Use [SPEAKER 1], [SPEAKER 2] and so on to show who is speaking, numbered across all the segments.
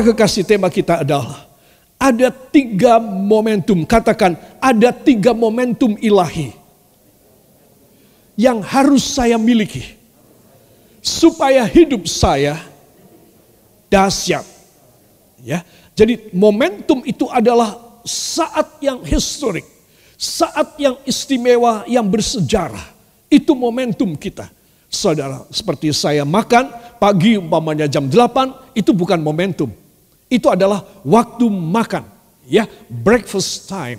[SPEAKER 1] Para kekasih tema kita adalah ada tiga momentum. Katakan ada tiga momentum ilahi yang harus saya miliki supaya hidup saya dahsyat. Ya, jadi momentum itu adalah saat yang historik, saat yang istimewa, yang bersejarah. Itu momentum kita. Saudara, seperti saya makan pagi umpamanya jam 8, itu bukan momentum. Itu adalah waktu makan, ya, breakfast time.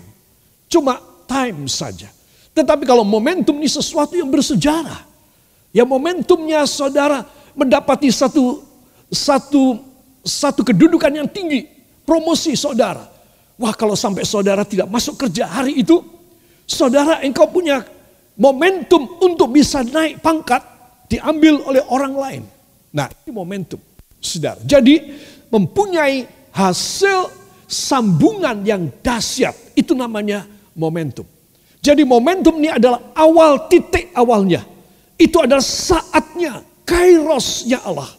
[SPEAKER 1] Cuma time saja. Tetapi kalau momentum ini sesuatu yang bersejarah. Ya momentumnya saudara mendapati satu satu satu kedudukan yang tinggi, promosi saudara. Wah, kalau sampai saudara tidak masuk kerja hari itu, saudara engkau punya momentum untuk bisa naik pangkat diambil oleh orang lain. Nah, ini momentum, saudara. Jadi, mempunyai hasil sambungan yang dahsyat, itu namanya momentum. Jadi momentum ini adalah awal titik awalnya. Itu adalah saatnya, kairosnya Allah.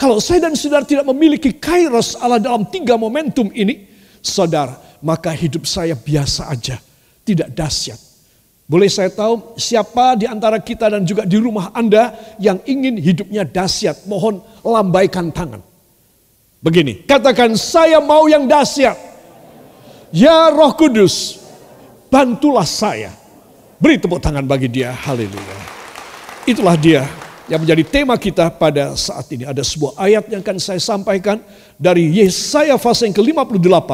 [SPEAKER 1] Kalau saya dan saudara tidak memiliki kairos Allah dalam tiga momentum ini, saudara, maka hidup saya biasa aja, tidak dahsyat. Boleh saya tahu siapa di antara kita dan juga di rumah Anda yang ingin hidupnya dahsyat? Mohon lambaikan tangan. Begini, katakan saya mau yang dahsyat. Ya Roh Kudus, bantulah saya. Beri tepuk tangan bagi dia. Haleluya. Itulah dia yang menjadi tema kita pada saat ini. Ada sebuah ayat yang akan saya sampaikan dari Yesaya pasal yang ke-58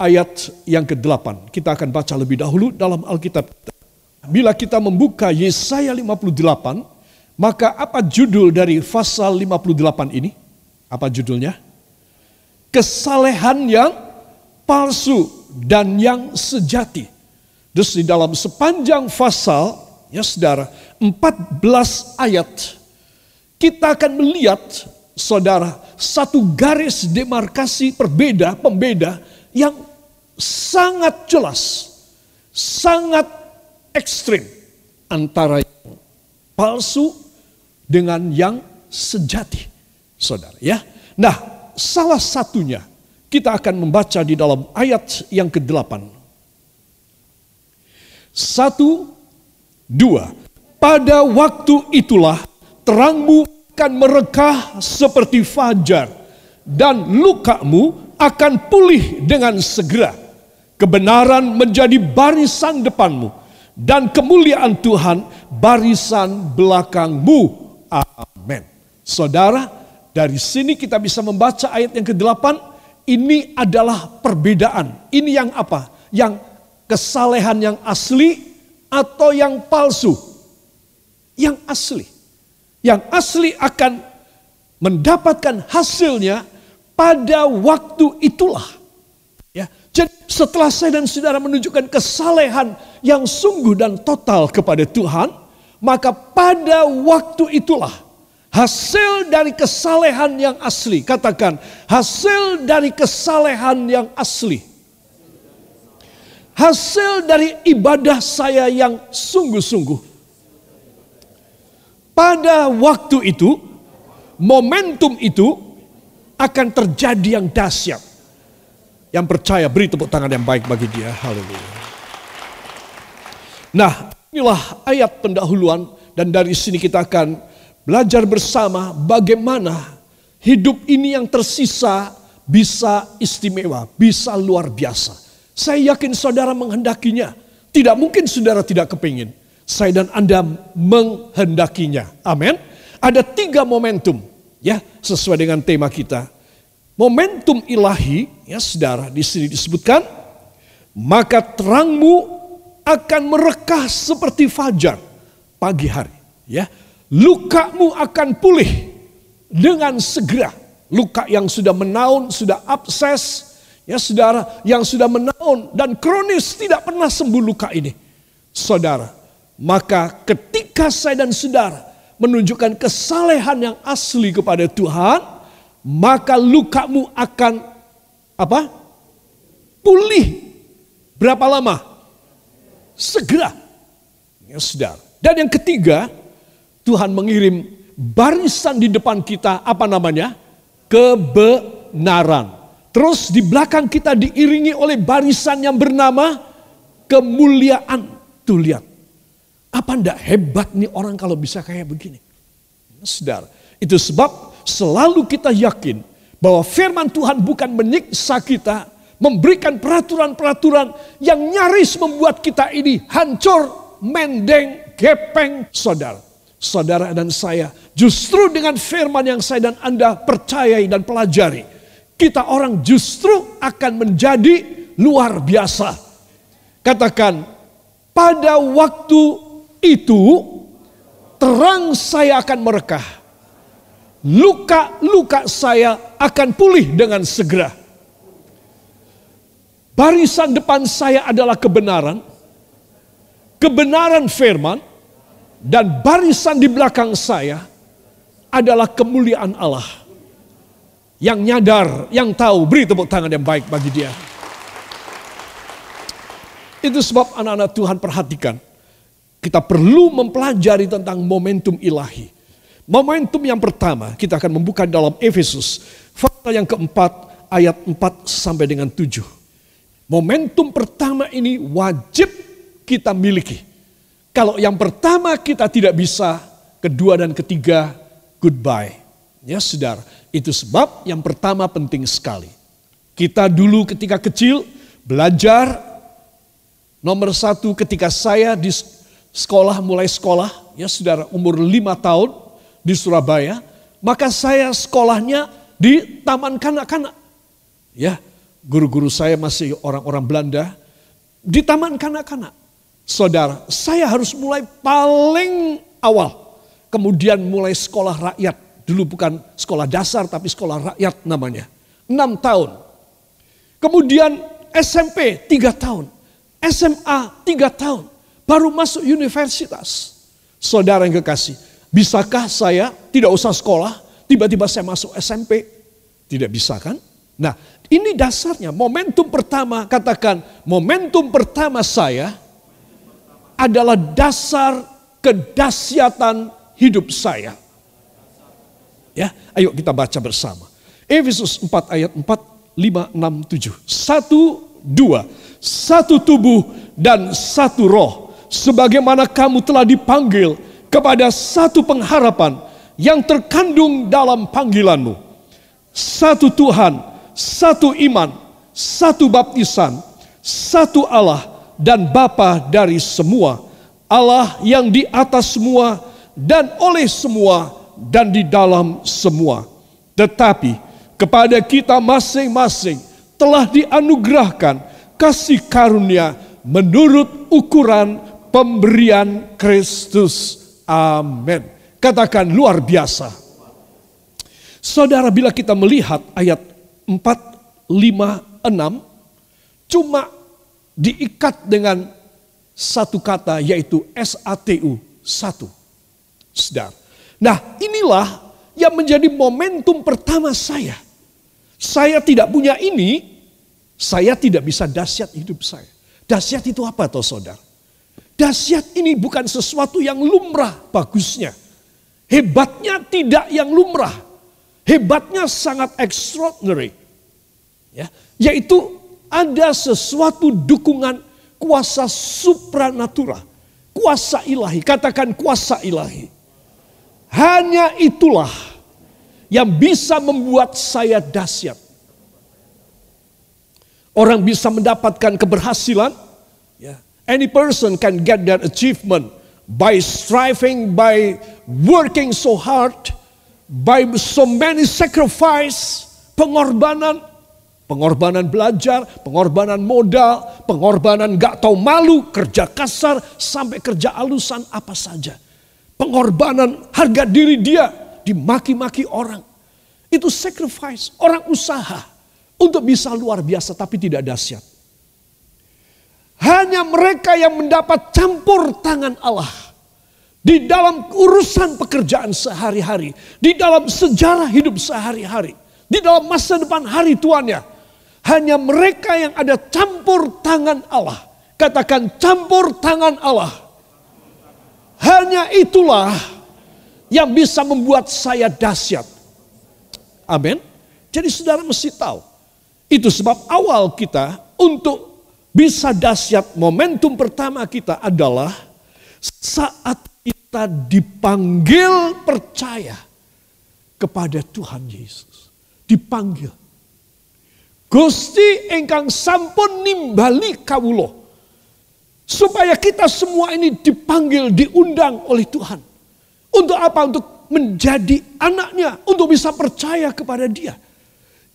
[SPEAKER 1] ayat yang ke-8. Kita akan baca lebih dahulu dalam Alkitab. Bila kita membuka Yesaya 58, maka apa judul dari pasal 58 ini? Apa judulnya? Kesalehan yang palsu dan yang sejati. Terus di dalam sepanjang pasal ya saudara, 14 ayat, kita akan melihat saudara, satu garis demarkasi perbeda, pembeda yang sangat jelas, sangat ekstrim antara yang palsu dengan yang sejati. Saudara ya. Nah, salah satunya kita akan membaca di dalam ayat yang ke-8. Satu, dua. Pada waktu itulah terangmu akan merekah seperti fajar dan lukamu akan pulih dengan segera. Kebenaran menjadi barisan depanmu dan kemuliaan Tuhan barisan belakangmu. Amin. Saudara, dari sini kita bisa membaca ayat yang ke-8, ini adalah perbedaan. Ini yang apa? Yang kesalehan yang asli atau yang palsu? yang asli. Yang asli akan mendapatkan hasilnya pada waktu itulah. Ya, jadi setelah saya dan saudara menunjukkan kesalehan yang sungguh dan total kepada Tuhan, maka pada waktu itulah hasil dari kesalehan yang asli. Katakan, hasil dari kesalehan yang asli. Hasil dari ibadah saya yang sungguh-sungguh pada waktu itu, momentum itu akan terjadi yang dahsyat. Yang percaya beri tepuk tangan yang baik bagi dia. Haleluya. Nah, inilah ayat pendahuluan dan dari sini kita akan belajar bersama bagaimana hidup ini yang tersisa bisa istimewa, bisa luar biasa. Saya yakin saudara menghendakinya. Tidak mungkin saudara tidak kepingin saya dan Anda menghendakinya. Amin. Ada tiga momentum ya sesuai dengan tema kita. Momentum ilahi ya saudara di sini disebutkan maka terangmu akan merekah seperti fajar pagi hari ya. Lukamu akan pulih dengan segera. Luka yang sudah menaun, sudah abses, ya saudara, yang sudah menaun dan kronis tidak pernah sembuh luka ini. Saudara, maka ketika saya dan saudara menunjukkan kesalehan yang asli kepada Tuhan, maka lukamu akan apa? Pulih. Berapa lama? Segera. Ya saudara. Dan yang ketiga, Tuhan mengirim barisan di depan kita apa namanya? Kebenaran. Terus di belakang kita diiringi oleh barisan yang bernama kemuliaan. Tuh lihat. Apa ndak hebat nih orang kalau bisa kayak begini? Saudara, itu sebab selalu kita yakin bahwa firman Tuhan bukan menyiksa kita, memberikan peraturan-peraturan yang nyaris membuat kita ini hancur, mendeng, gepeng, saudara. Saudara dan saya, justru dengan firman yang saya dan Anda percayai dan pelajari, kita orang justru akan menjadi luar biasa. Katakan, pada waktu itu terang saya akan merekah. Luka-luka saya akan pulih dengan segera. Barisan depan saya adalah kebenaran, kebenaran firman, dan barisan di belakang saya adalah kemuliaan Allah. Yang nyadar, yang tahu, beri tepuk tangan yang baik bagi dia. Itu sebab anak-anak Tuhan perhatikan. Kita perlu mempelajari tentang momentum ilahi. Momentum yang pertama kita akan membuka dalam Efesus. Fakta yang keempat ayat 4 sampai dengan 7. Momentum pertama ini wajib kita miliki. Kalau yang pertama kita tidak bisa, kedua dan ketiga goodbye. Ya saudara, itu sebab yang pertama penting sekali. Kita dulu ketika kecil belajar Nomor satu ketika saya di sekolah, mulai sekolah, ya saudara umur lima tahun di Surabaya, maka saya sekolahnya di taman kanak-kanak. Ya, guru-guru saya masih orang-orang Belanda, di taman kanak-kanak. Saudara, saya harus mulai paling awal. Kemudian mulai sekolah rakyat. Dulu bukan sekolah dasar tapi sekolah rakyat namanya. Enam tahun. Kemudian SMP tiga tahun. SMA tiga tahun, baru masuk universitas. Saudara yang kekasih, bisakah saya tidak usah sekolah, tiba-tiba saya masuk SMP? Tidak bisa kan? Nah ini dasarnya, momentum pertama, katakan momentum pertama saya adalah dasar kedahsyatan hidup saya. Ya, ayo kita baca bersama. Efesus 4 ayat 4, 5, 6, 7. Satu, dua satu tubuh dan satu roh. Sebagaimana kamu telah dipanggil kepada satu pengharapan yang terkandung dalam panggilanmu. Satu Tuhan, satu iman, satu baptisan, satu Allah dan Bapa dari semua. Allah yang di atas semua dan oleh semua dan di dalam semua. Tetapi kepada kita masing-masing telah dianugerahkan kasih karunia menurut ukuran pemberian Kristus. Amin. Katakan luar biasa. Saudara bila kita melihat ayat 4, 5, 6 cuma diikat dengan satu kata yaitu SATU, satu. Sedar. Nah inilah yang menjadi momentum pertama saya. Saya tidak punya ini, saya tidak bisa dahsyat hidup saya. Dahsyat itu apa toh saudara? Dahsyat ini bukan sesuatu yang lumrah bagusnya. Hebatnya tidak yang lumrah. Hebatnya sangat extraordinary. Ya, yaitu ada sesuatu dukungan kuasa supranatural. Kuasa ilahi, katakan kuasa ilahi. Hanya itulah yang bisa membuat saya dahsyat. Orang bisa mendapatkan keberhasilan. Yeah. Any person can get that achievement by striving, by working so hard, by so many sacrifice, pengorbanan, pengorbanan belajar, pengorbanan modal, pengorbanan gak tahu malu, kerja kasar, sampai kerja alusan apa saja. Pengorbanan harga diri dia dimaki-maki orang. Itu sacrifice, orang usaha untuk bisa luar biasa tapi tidak dahsyat. Hanya mereka yang mendapat campur tangan Allah di dalam urusan pekerjaan sehari-hari, di dalam sejarah hidup sehari-hari, di dalam masa depan hari tuannya. Hanya mereka yang ada campur tangan Allah. Katakan campur tangan Allah. Hanya itulah yang bisa membuat saya dahsyat. Amin. Jadi saudara mesti tahu. Itu sebab awal kita untuk bisa dahsyat momentum pertama kita adalah saat kita dipanggil percaya kepada Tuhan Yesus. Dipanggil. Gusti engkang sampun nimbali kawulo. Supaya kita semua ini dipanggil, diundang oleh Tuhan. Untuk apa? Untuk menjadi anaknya. Untuk bisa percaya kepada dia.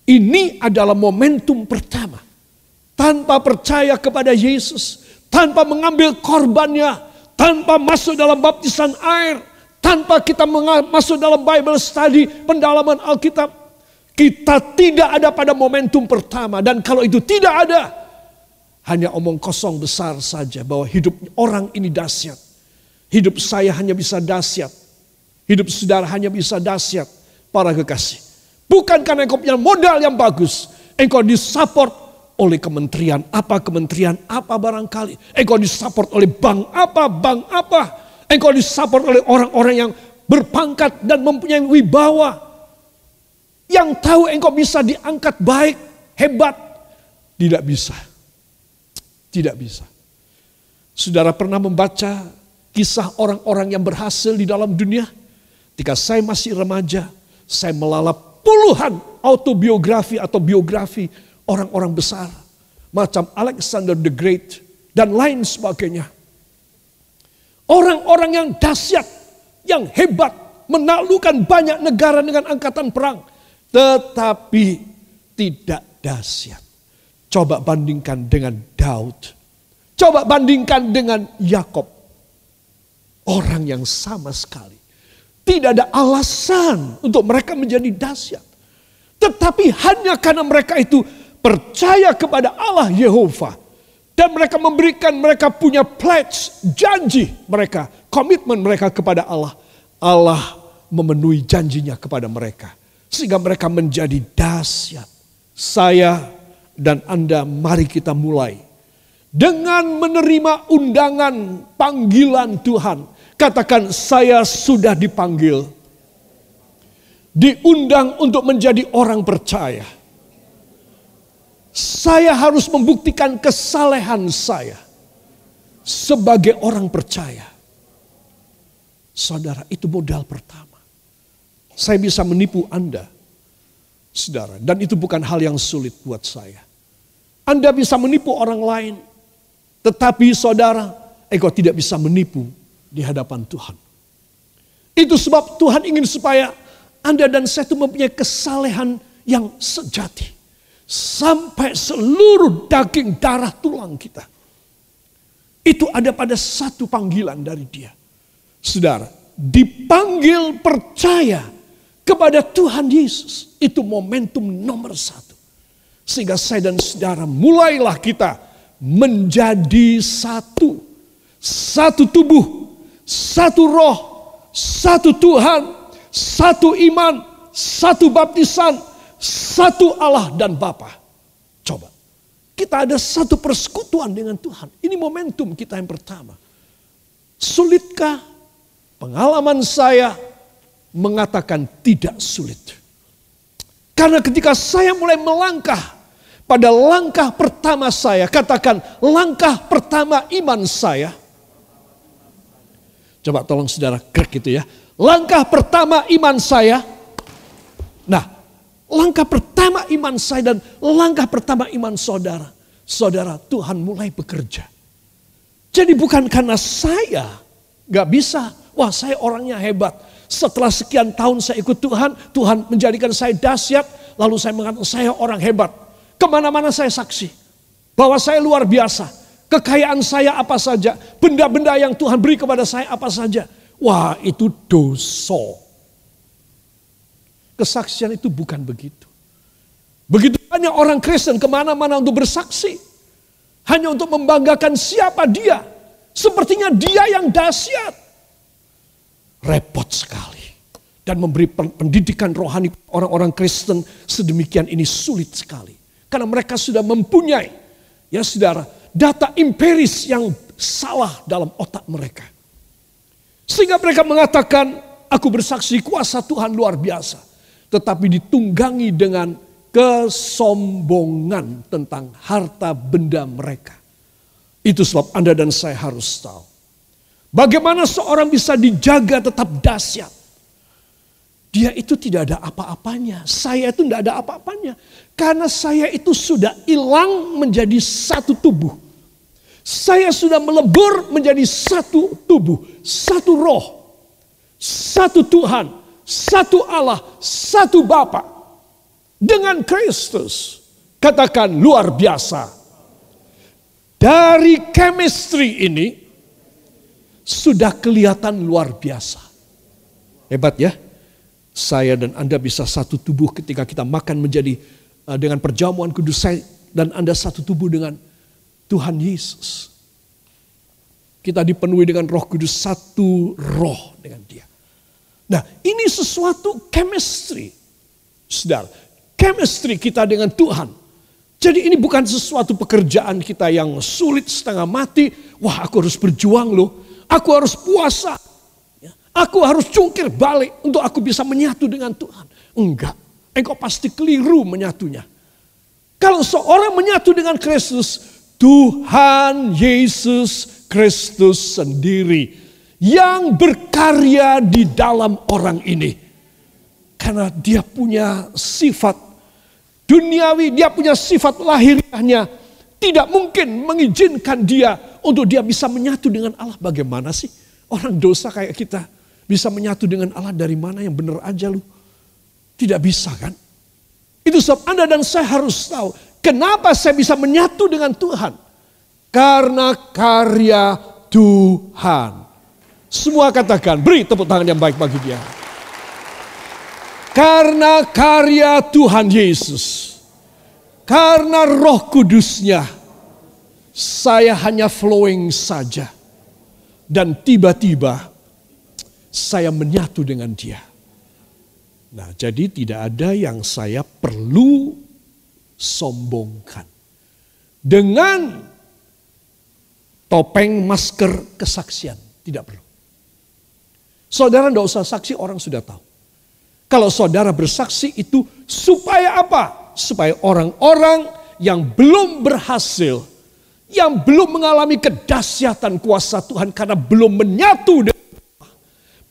[SPEAKER 1] Ini adalah momentum pertama. Tanpa percaya kepada Yesus. Tanpa mengambil korbannya. Tanpa masuk dalam baptisan air. Tanpa kita masuk dalam Bible study, pendalaman Alkitab. Kita tidak ada pada momentum pertama. Dan kalau itu tidak ada, hanya omong kosong besar saja bahwa hidup orang ini dahsyat. Hidup saya hanya bisa dahsyat. Hidup saudara hanya bisa dahsyat. Para kekasih. Bukan karena engkau punya modal yang bagus. Engkau disupport oleh kementerian apa, kementerian apa barangkali. Engkau disupport oleh bank apa, bank apa. Engkau disupport oleh orang-orang yang berpangkat dan mempunyai wibawa. Yang tahu engkau bisa diangkat baik, hebat. Tidak bisa tidak bisa. Saudara pernah membaca kisah orang-orang yang berhasil di dalam dunia? Ketika saya masih remaja, saya melalap puluhan autobiografi atau biografi orang-orang besar. Macam Alexander the Great dan lain sebagainya. Orang-orang yang dahsyat, yang hebat, menaklukkan banyak negara dengan angkatan perang. Tetapi tidak dahsyat. Coba bandingkan dengan Daud. Coba bandingkan dengan Yakob. Orang yang sama sekali. Tidak ada alasan untuk mereka menjadi dahsyat. Tetapi hanya karena mereka itu percaya kepada Allah Yehova. Dan mereka memberikan, mereka punya pledge, janji mereka, komitmen mereka kepada Allah. Allah memenuhi janjinya kepada mereka. Sehingga mereka menjadi dahsyat. Saya dan Anda mari kita mulai. Dengan menerima undangan panggilan Tuhan. Katakan saya sudah dipanggil. Diundang untuk menjadi orang percaya. Saya harus membuktikan kesalehan saya. Sebagai orang percaya. Saudara itu modal pertama. Saya bisa menipu Anda saudara. Dan itu bukan hal yang sulit buat saya. Anda bisa menipu orang lain, tetapi saudara, engkau tidak bisa menipu di hadapan Tuhan. Itu sebab Tuhan ingin supaya Anda dan saya itu mempunyai kesalehan yang sejati. Sampai seluruh daging darah tulang kita. Itu ada pada satu panggilan dari dia. Saudara, dipanggil percaya kepada Tuhan Yesus. Itu momentum nomor satu. Sehingga saya dan saudara mulailah kita menjadi satu. Satu tubuh, satu roh, satu Tuhan, satu iman, satu baptisan, satu Allah dan Bapa. Coba. Kita ada satu persekutuan dengan Tuhan. Ini momentum kita yang pertama. Sulitkah pengalaman saya mengatakan tidak sulit. Karena ketika saya mulai melangkah pada langkah pertama saya, katakan langkah pertama iman saya. Coba tolong saudara krek itu ya. Langkah pertama iman saya. Nah, langkah pertama iman saya dan langkah pertama iman saudara. Saudara, Tuhan mulai bekerja. Jadi bukan karena saya gak bisa, wah saya orangnya hebat. Setelah sekian tahun saya ikut Tuhan, Tuhan menjadikan saya dahsyat, lalu saya mengatakan saya orang hebat. Ke mana-mana saya saksi bahwa saya luar biasa. Kekayaan saya apa saja, benda-benda yang Tuhan beri kepada saya apa saja. Wah itu dosa. Kesaksian itu bukan begitu. Begitu banyak orang Kristen ke mana-mana untuk bersaksi. Hanya untuk membanggakan siapa dia. Sepertinya dia yang dahsyat repot sekali. Dan memberi pendidikan rohani orang-orang Kristen sedemikian ini sulit sekali. Karena mereka sudah mempunyai, ya saudara, data empiris yang salah dalam otak mereka. Sehingga mereka mengatakan, aku bersaksi kuasa Tuhan luar biasa. Tetapi ditunggangi dengan kesombongan tentang harta benda mereka. Itu sebab Anda dan saya harus tahu. Bagaimana seorang bisa dijaga tetap dahsyat. Dia itu tidak ada apa-apanya. Saya itu tidak ada apa-apanya. Karena saya itu sudah hilang menjadi satu tubuh. Saya sudah melebur menjadi satu tubuh, satu roh, satu Tuhan, satu Allah, satu Bapa. Dengan Kristus, katakan luar biasa. Dari chemistry ini sudah kelihatan luar biasa. Hebat ya. Saya dan Anda bisa satu tubuh ketika kita makan menjadi uh, dengan perjamuan kudus saya dan Anda satu tubuh dengan Tuhan Yesus. Kita dipenuhi dengan roh kudus satu roh dengan dia. Nah ini sesuatu chemistry. Saudara, chemistry kita dengan Tuhan. Jadi ini bukan sesuatu pekerjaan kita yang sulit setengah mati. Wah aku harus berjuang loh. Aku harus puasa. Ya, aku harus cungkir balik untuk aku bisa menyatu dengan Tuhan. Enggak, engkau pasti keliru menyatunya. Kalau seorang menyatu dengan Kristus, Tuhan Yesus Kristus sendiri yang berkarya di dalam orang ini. Karena dia punya sifat duniawi, dia punya sifat lahiriahnya. Tidak mungkin mengizinkan dia untuk dia bisa menyatu dengan Allah. Bagaimana sih orang dosa kayak kita bisa menyatu dengan Allah dari mana yang benar aja lu? Tidak bisa kan? Itu sebab Anda dan saya harus tahu Kenapa saya bisa menyatu dengan Tuhan? Karena karya Tuhan. Semua katakan, beri tepuk tangan yang baik bagi dia. Karena karya Tuhan Yesus. Karena roh kudusnya. Saya hanya flowing saja. Dan tiba-tiba saya menyatu dengan dia. Nah jadi tidak ada yang saya perlu sombongkan. Dengan topeng masker kesaksian. Tidak perlu. Saudara tidak usah saksi orang sudah tahu. Kalau saudara bersaksi itu supaya apa? Supaya orang-orang yang belum berhasil, yang belum mengalami kedahsyatan kuasa Tuhan karena belum menyatu dengan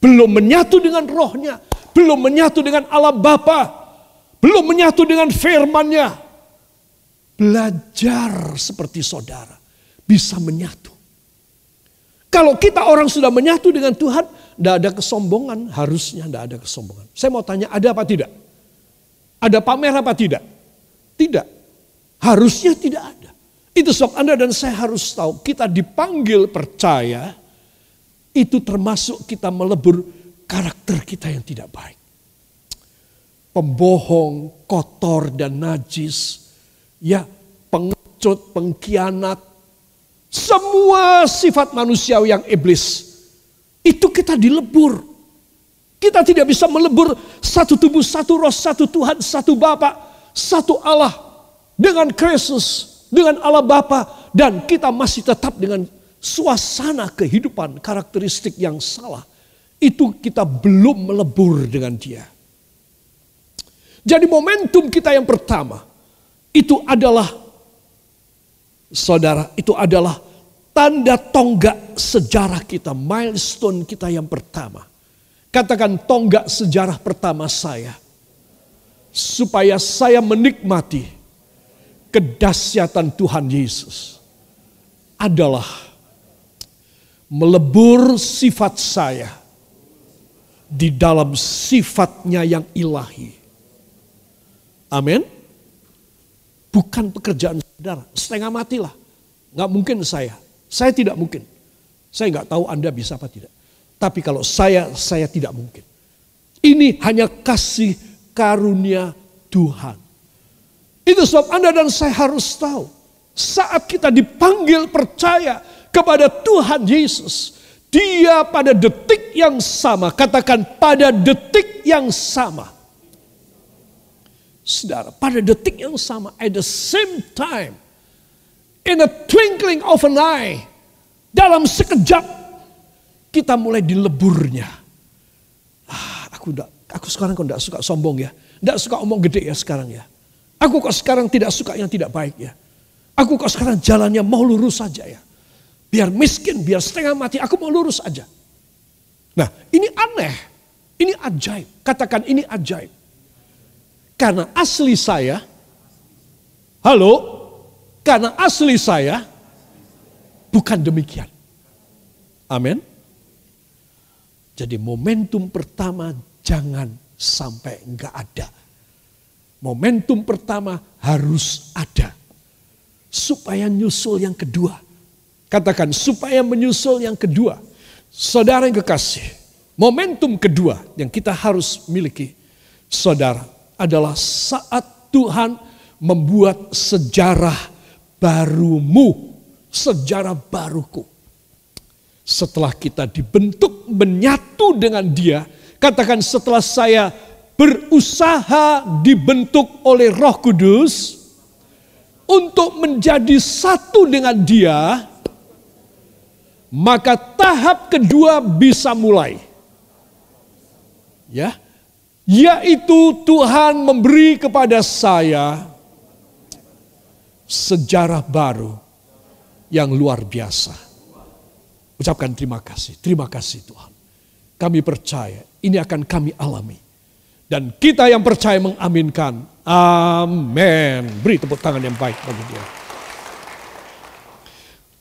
[SPEAKER 1] belum menyatu dengan rohnya, belum menyatu dengan Allah Bapa, belum menyatu dengan firman-Nya, belajar seperti saudara, bisa menyatu. Kalau kita orang sudah menyatu dengan Tuhan, tidak ada kesombongan, harusnya tidak ada kesombongan. Saya mau tanya, ada apa tidak? Ada pamer apa tidak? Tidak. Harusnya tidak ada. Itu sebab Anda dan saya harus tahu, kita dipanggil percaya, itu termasuk kita melebur karakter kita yang tidak baik. Pembohong, kotor, dan najis ya pengecut, pengkhianat, semua sifat manusia yang iblis. Itu kita dilebur. Kita tidak bisa melebur satu tubuh, satu roh, satu Tuhan, satu Bapa, satu Allah dengan Kristus, dengan Allah Bapa dan kita masih tetap dengan suasana kehidupan karakteristik yang salah. Itu kita belum melebur dengan dia. Jadi momentum kita yang pertama itu adalah saudara, itu adalah tanda tonggak sejarah kita, milestone kita yang pertama. Katakan tonggak sejarah pertama saya. Supaya saya menikmati kedahsyatan Tuhan Yesus. Adalah melebur sifat saya di dalam sifatnya yang ilahi. Amin. Bukan pekerjaan saudara. Setengah matilah. Nggak mungkin saya. Saya tidak mungkin. Saya nggak tahu Anda bisa apa tidak. Tapi kalau saya, saya tidak mungkin. Ini hanya kasih karunia Tuhan. Itu sebab Anda dan saya harus tahu. Saat kita dipanggil percaya kepada Tuhan Yesus. Dia pada detik yang sama. Katakan pada detik yang sama Saudara, pada detik yang sama, at the same time, in a twinkling of an eye, dalam sekejap, kita mulai dileburnya. Ah, aku enggak, aku sekarang kok enggak suka sombong ya. Enggak suka omong gede ya sekarang ya. Aku kok sekarang tidak suka yang tidak baik ya. Aku kok sekarang jalannya mau lurus saja ya. Biar miskin, biar setengah mati, aku mau lurus aja. Nah ini aneh, ini ajaib. Katakan ini ajaib. Karena asli saya, halo, karena asli saya bukan demikian. Amin. Jadi momentum pertama jangan sampai enggak ada. Momentum pertama harus ada. Supaya nyusul yang kedua. Katakan supaya menyusul yang kedua. Saudara yang kekasih. Momentum kedua yang kita harus miliki. Saudara adalah saat Tuhan membuat sejarah barumu. Sejarah baruku setelah kita dibentuk menyatu dengan dia, katakan setelah saya berusaha dibentuk oleh Roh Kudus untuk menjadi satu dengan dia, maka tahap kedua bisa mulai. Ya, yaitu Tuhan memberi kepada saya sejarah baru yang luar biasa. Ucapkan terima kasih. Terima kasih Tuhan. Kami percaya ini akan kami alami. Dan kita yang percaya mengaminkan. Amin. Beri tepuk tangan yang baik bagi dia.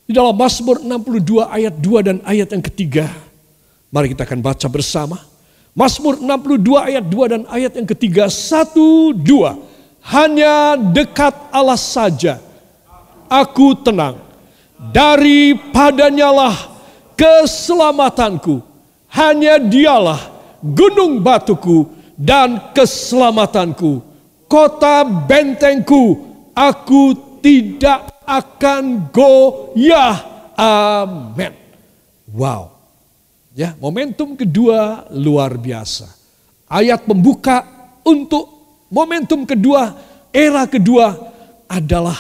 [SPEAKER 1] Di dalam Mazmur 62 ayat 2 dan ayat yang ketiga. Mari kita akan baca bersama. Mazmur 62 ayat 2 dan ayat yang ketiga. Satu, dua. Hanya dekat Allah saja. Aku tenang. Daripadanya lah keselamatanku. Hanya dialah gunung batuku dan keselamatanku. Kota bentengku, aku tidak akan goyah. Amin. Wow. Ya, momentum kedua luar biasa. Ayat pembuka untuk momentum kedua, era kedua adalah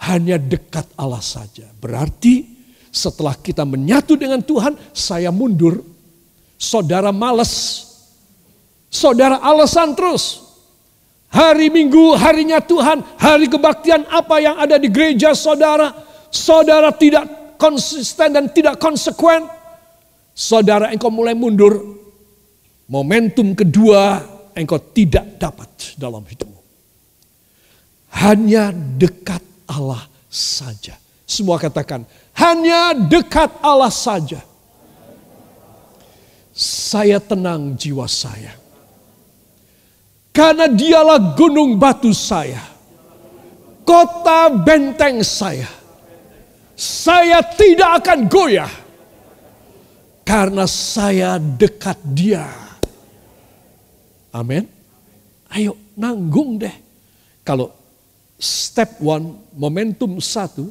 [SPEAKER 1] hanya dekat Allah saja. Berarti setelah kita menyatu dengan Tuhan, saya mundur. Saudara males. Saudara alasan terus. Hari Minggu, harinya Tuhan, hari kebaktian apa yang ada di gereja saudara. Saudara tidak konsisten dan tidak konsekuen. Saudara engkau mulai mundur. Momentum kedua engkau tidak dapat dalam hidupmu. Hanya dekat Allah saja. Semua katakan, hanya dekat Allah saja. Saya tenang jiwa saya. Karena dialah gunung batu saya. Kota benteng saya. Saya tidak akan goyah. Karena saya dekat dia. Amin. Ayo nanggung deh. Kalau step one, momentum satu,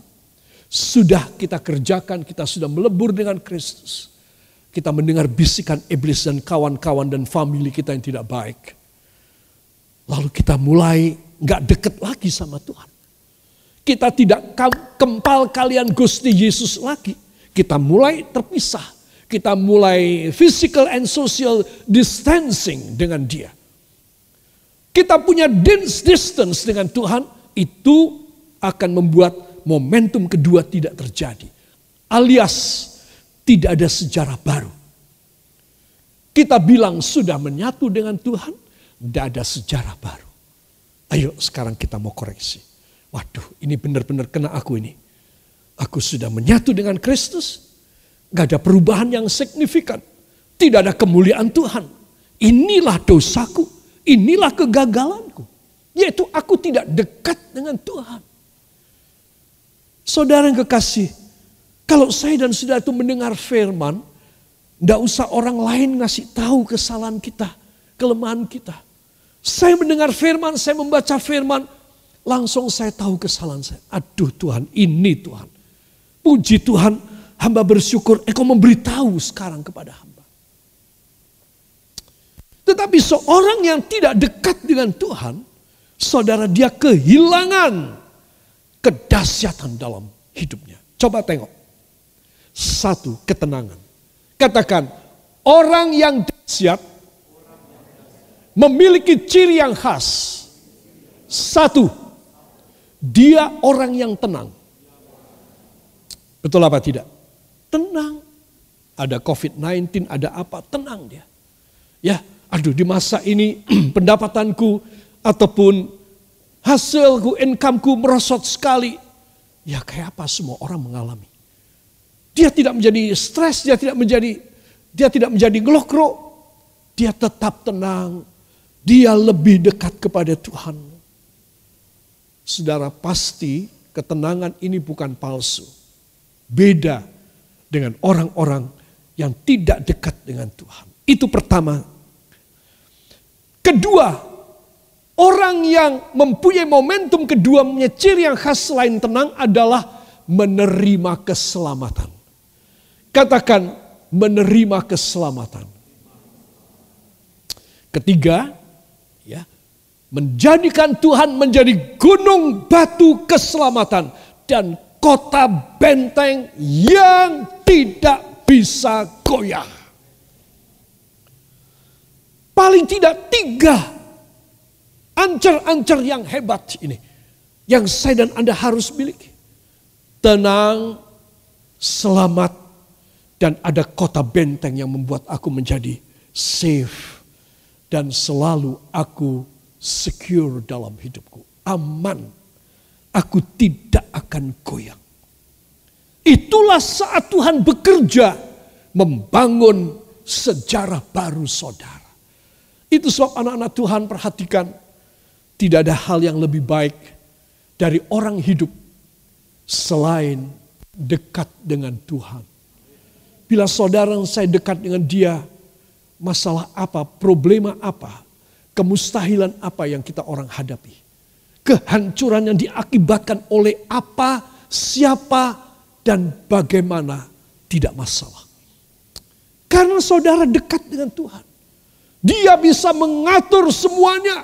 [SPEAKER 1] sudah kita kerjakan, kita sudah melebur dengan Kristus. Kita mendengar bisikan iblis dan kawan-kawan dan family kita yang tidak baik. Lalu kita mulai nggak deket lagi sama Tuhan. Kita tidak kempal kalian Gusti Yesus lagi. Kita mulai terpisah. Kita mulai physical and social distancing dengan dia. Kita punya distance dengan Tuhan, itu akan membuat momentum kedua tidak terjadi. Alias tidak ada sejarah baru. Kita bilang sudah menyatu dengan Tuhan, tidak ada sejarah baru. Ayo sekarang kita mau koreksi. Waduh ini benar-benar kena aku ini. Aku sudah menyatu dengan Kristus. Gak ada perubahan yang signifikan. Tidak ada kemuliaan Tuhan. Inilah dosaku. Inilah kegagalanku. Yaitu aku tidak dekat dengan Tuhan. Saudara yang kekasih, kalau saya dan saudara itu mendengar firman, tidak usah orang lain ngasih tahu kesalahan kita, kelemahan kita. Saya mendengar firman, saya membaca firman, langsung saya tahu kesalahan saya. Aduh Tuhan, ini Tuhan. Puji Tuhan, hamba bersyukur engkau memberitahu sekarang kepada hamba. Tetapi seorang yang tidak dekat dengan Tuhan, saudara dia kehilangan kedahsyatan dalam hidupnya. Coba tengok. Satu, ketenangan. Katakan, orang yang dahsyat memiliki ciri yang khas, Satu, dia orang yang tenang. Betul apa tidak? Tenang. Ada COVID-19, ada apa, tenang dia. Ya, aduh di masa ini pendapatanku ataupun hasilku, incomeku merosot sekali. Ya kayak apa semua orang mengalami. Dia tidak menjadi stres, dia tidak menjadi dia tidak menjadi ngelokro. Dia tetap tenang. Dia lebih dekat kepada Tuhan. Saudara pasti ketenangan ini bukan palsu. Beda dengan orang-orang yang tidak dekat dengan Tuhan. Itu pertama. Kedua, orang yang mempunyai momentum kedua ciri yang khas selain tenang adalah menerima keselamatan. Katakan menerima keselamatan. Ketiga, menjadikan Tuhan menjadi gunung batu keselamatan dan kota benteng yang tidak bisa goyah. Paling tidak tiga ancar-ancar yang hebat ini yang saya dan Anda harus miliki. Tenang, selamat, dan ada kota benteng yang membuat aku menjadi safe. Dan selalu aku secure dalam hidupku. Aman. Aku tidak akan goyang. Itulah saat Tuhan bekerja membangun sejarah baru saudara. Itu sebab anak-anak Tuhan perhatikan tidak ada hal yang lebih baik dari orang hidup selain dekat dengan Tuhan. Bila saudara saya dekat dengan dia, masalah apa, problema apa, kemustahilan apa yang kita orang hadapi. Kehancuran yang diakibatkan oleh apa, siapa, dan bagaimana tidak masalah. Karena saudara dekat dengan Tuhan. Dia bisa mengatur semuanya.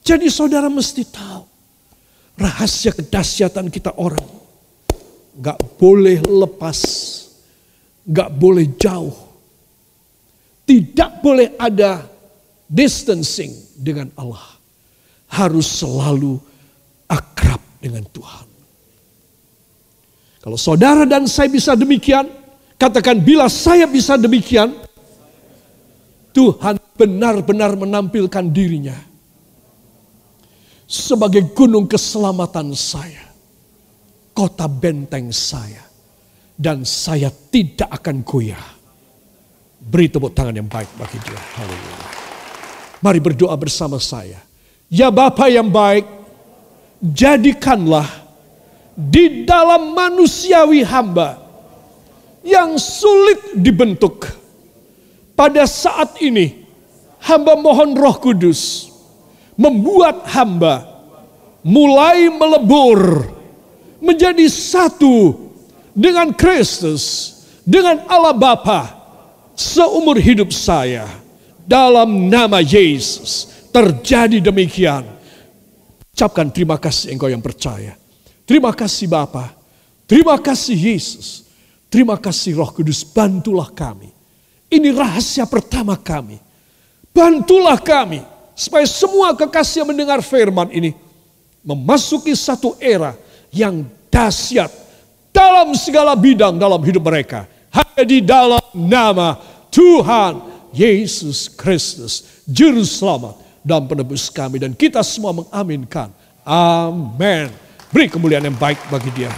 [SPEAKER 1] Jadi saudara mesti tahu. Rahasia kedahsyatan kita orang. Gak boleh lepas Gak boleh jauh. Tidak boleh ada distancing dengan Allah. Harus selalu akrab dengan Tuhan. Kalau saudara dan saya bisa demikian, katakan bila saya bisa demikian, Tuhan benar-benar menampilkan dirinya sebagai gunung keselamatan saya, kota benteng saya, dan saya tidak akan goyah. Beri tepuk tangan yang baik bagi dia. Haleluya. Mari berdoa bersama saya. Ya Bapa yang baik, jadikanlah di dalam manusiawi hamba yang sulit dibentuk. Pada saat ini, hamba mohon roh kudus membuat hamba mulai melebur menjadi satu dengan Kristus, dengan Allah Bapa seumur hidup saya dalam nama Yesus terjadi demikian. Ucapkan terima kasih engkau yang percaya. Terima kasih Bapa. Terima kasih Yesus. Terima kasih Roh Kudus, bantulah kami. Ini rahasia pertama kami. Bantulah kami supaya semua kekasih yang mendengar firman ini memasuki satu era yang dahsyat dalam segala bidang dalam hidup mereka. Hanya di dalam nama Tuhan Yesus Kristus, Juru Selamat dan penebus kami. Dan kita semua mengaminkan. Amin. Beri kemuliaan yang baik bagi dia.